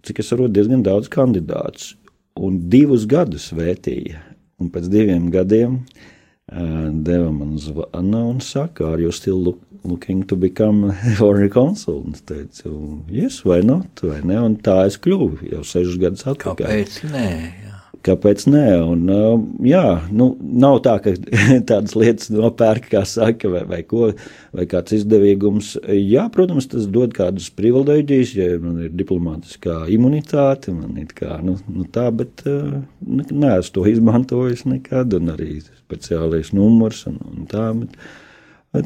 cik es saprotu, diezgan daudz kandidātus. Un divus gadus vērtīja. Un pēc diviem gadiem uh, deva man zvanu un saka, you still look, looking to become [LAUGHS] foreign consul. Un es teicu, yes, vai not, vai ne? Un tā es kļuvu jau sešus gadus atpakaļ. Kāpēc nē? Jā. Kāpēc nē? Un, uh, jā, nu, nav tā, ka [LAUGHS] tādas lietas nopērk, kā saka, vai, vai, ko, vai kāds izdevīgums. Jā, protams, tas dod kādas privilēģijas, ja man ir diplomātiskā imunitāte, man ir kā, nu, nu tā, bet uh, neesmu to izmantojis nekad, un arī speciālais numurs un, un tā. Bet,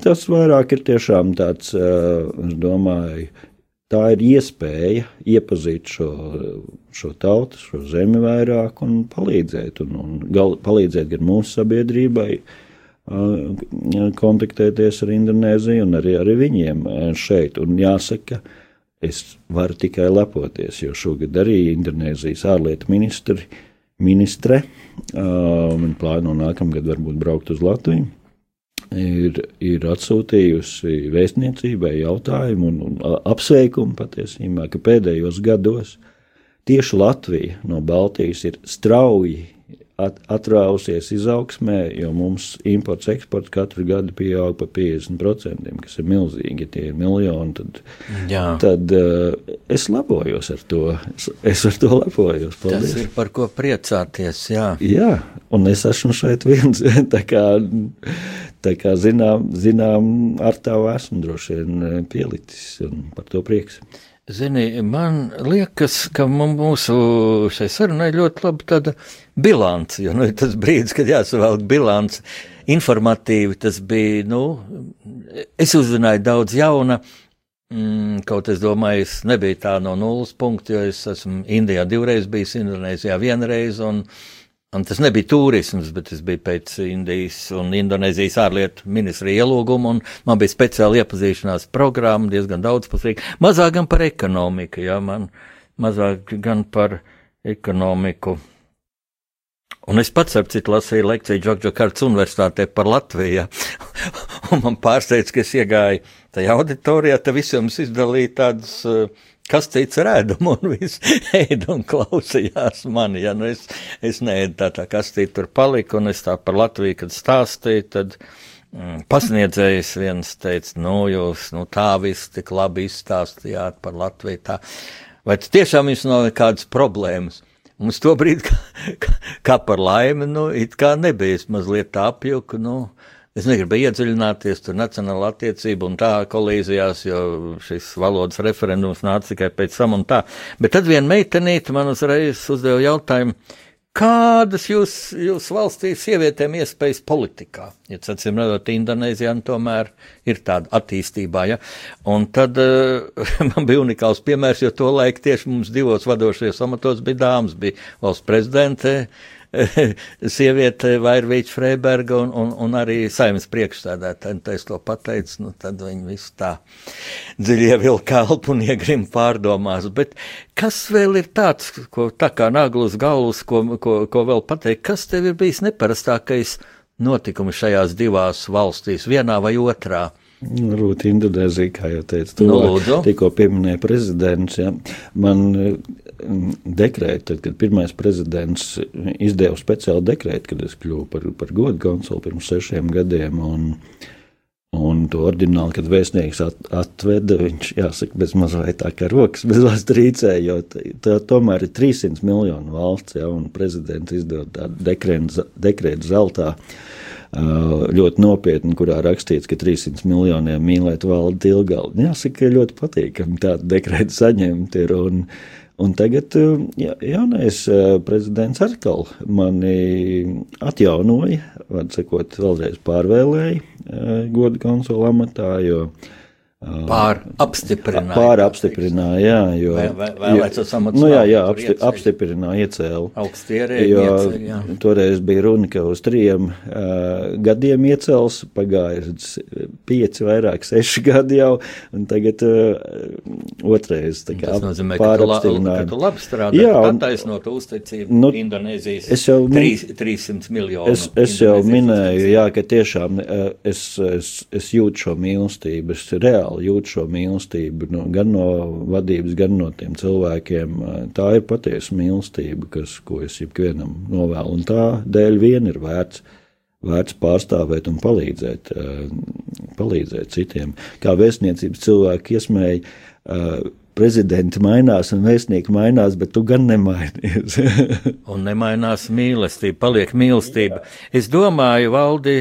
Tas vairāk ir tiešām tāds, es domāju, tā ir iespēja iepazīt šo, šo tautu, šo zemi vairāk un palīdzēt. Un, un gal, palīdzēt gan mūsu sabiedrībai, kontaktēties ar Indonēziju un arī, arī viņiem šeit. Un jāsaka, es varu tikai lepoties, jo šogad arī Indonēzijas ārlietu ministri, ministre, uh, plāno nākamgad varbūt braukt uz Latviju ir, ir atsūtījusi vēstniecībai jautājumu un, un apsveikumu patiesībā, ka pēdējos gados tieši Latvija no Baltijas ir strauji at, atrausies izaugsmē, jo mums imports eksports katru gadu pieaug par 50%, kas ir milzīgi. Ja tie ir miljoni, tad, jā. tad uh, es lepojos ar to. Es, es ar to lepojos. Paldies. Tas ir par ko priecāties. Jā, jā un es esmu šeit viens. [LAUGHS] kā, tā kā zinām, zinām, ar tavu esmu droši vien pielicis un par to prieks. Zini, man liekas, ka mūsu šai sarunai ļoti laba tāda bilance, jo nu, tas brīdis, kad jāsavalk bilance, informatīvi tas bija, nu, es uzzināju daudz jauna, mm, kaut es domāju, es nebiju tā no nulles punkta, jo es esmu Indijā divreiz bijis, Indonēzijā vienreiz, un, uh, Un tas nebija turisms, bet tas bija pēc Indijas un Indonēzijas ārlietu ministrija ielūguma, un man bija speciāla iepazīšanās programma, diezgan daudzpusīga. Mazāk gan par ekonomiku, jā, man mazāk gan par ekonomiku. Un es pats, ap citu, lasīju lekciju Džokģokārtas universitātē par Latviju, [LAUGHS] un man pārsteidz, ka es iegāju tajā auditorijā, te visiem izdalīja tādas uh, kas cits ir ēdama, un [LAUGHS] viss ēda un klausījās mani. Ja, nu es, es neēdu tā, tā kas cits tur palika, un es tā par Latviju, kad stāstīju, tad mm, pasniedzējs viens teica, nu, jūs, nu, tā viss tik labi izstāstījāt par Latviju, tā. Vai tiešām jums nav nekādas problēmas? Mums to brīdi, [LAUGHS] kā, kā, par laimi, nu, it kā nebija, es mazliet tā apjuku, nu, Es negribu iedziļināties tur nacionāla attiecība un tā kolīzijās, jo šis valodas referendums nāca tikai pēc tam un tā. Bet tad viena meitenīte man uzreiz uzdeva jautājumu, kādas jūs, jūs valstī sievietēm iespējas politikā? Ja acīm redzot, Indonēzijā tomēr ir tāda attīstībā, ja? Un tad uh, [LAUGHS] man bija unikāls piemērs, jo to laiku tieši mums divos vadošajos amatos bija dāmas, bija valsts prezidente, uh, [LAUGHS] sieviete Vairvīča Freiberga un, un, un arī saimnes priekšstādātāja. Un es to pateicu, nu tad viņi visu tā dziļi ievilka elpu un iegrim pārdomās. Bet kas vēl ir tāds, ko tā kā naglas galvas, ko, ko, ko vēl pateikt, kas tev ir bijis neparastākais notikums šajās divās valstīs, vienā vai otrā? Rūta Indonēzija, kā jau teicu, to nu, tikko pieminēja prezidents. Ja. Man dekrēta, kad pirmais prezidents izdeva speciālu dekrētu, kad es kļuvu par, par godu konsulu pirms sešiem gadiem. Un, un to oriģināli, kad vēstnieks at, atveda, viņš, jāsaka, bez mazliet tā kā rokas, bez valsts rīcē, jo tā, tomēr ir 300 miljonu valsts, ja, un prezidents tādu dekrētu zeltā. Uh, ļoti nopietni, kurā rakstīts, ka 300 miljoniem mīlēt valdi ilgāk. Jāsaka, ļoti patīkami tādu dekrētu saņemt. Ir, un, un tagad jā, jaunais prezidents atkal mani atjaunoja, var sakot, vēlreiz pārvēlēja godu konsula amatā, jo Pār apstiprināja. Pār apstiprināja, jā, jo. Vai, vai, vēlētos amats. Nu jā, jā, apsti, apstiprināja, iecēla. Augstierēji. Jo iecēl, toreiz bija runa, ka uz trījiem uh, gadiem iecels, pagājis pieci, vairāk, seši gadi jau, un tagad uh, otrais. Kā Tas nozīmē, ka tu, la, ka tu labi strādā, jā, un, attaisnot uzticību nu, Indonēzijas es jau, 3, 300 miljonu. Es, es jau minēju, jā, ka tiešām uh, es, es, es jūtu šo mīlestību, es reāli reāli jūt šo mīlestību no, gan no vadības, gan no tiem cilvēkiem. Tā ir patiesa mīlestība, kas, ko es ikvienam novēlu, un tā dēļ vien ir vērts. Vērts pārstāvēt un palīdzēt, palīdzēt citiem. Kā vēstniecības cilvēki iesmēja, prezidenti mainās un vēstnieki mainās, bet tu gan nemainies. [LAUGHS] un nemainās mīlestība, paliek mīlestība. Es domāju, Valdi,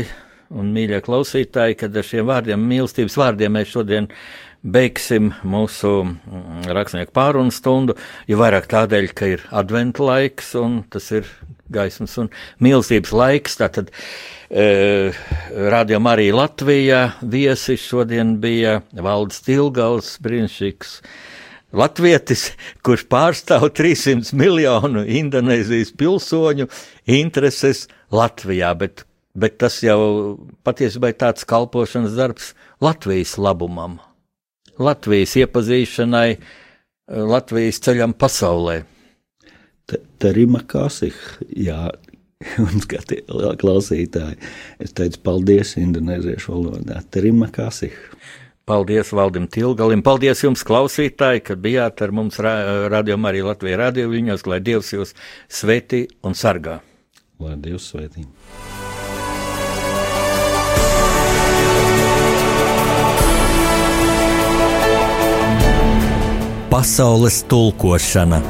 un mīļie klausītāji, kad ar šiem vārdiem, mīlestības vārdiem mēs šodien beigsim mūsu mm, rakstnieku pārunu stundu, jo vairāk tādēļ, ka ir adventa laiks un tas ir gaismas un mīlestības laiks. Tātad e, Radio Marija Latvijā viesis šodien bija Valdes Tilgals, brīnišķīgs. Latvietis, kurš pārstāv 300 miljonu Indonēzijas pilsoņu intereses Latvijā, bet bet tas jau patiesībā ir tāds kalpošanas darbs Latvijas labumam, Latvijas iepazīšanai, Latvijas ceļam pasaulē. Tarima Kasih, jā, [LAUGHS] un skati, klausītāji, es teicu paldies indonēziešu valodā. Tarima Kasih. Paldies Valdim Tilgalim, paldies jums, klausītāji, kad bijāt ar mums rādījumā arī Latvijas radio viņos, lai Dievs jūs svētī un sargā. Lai Dievs svētī. Pasaules tulkošana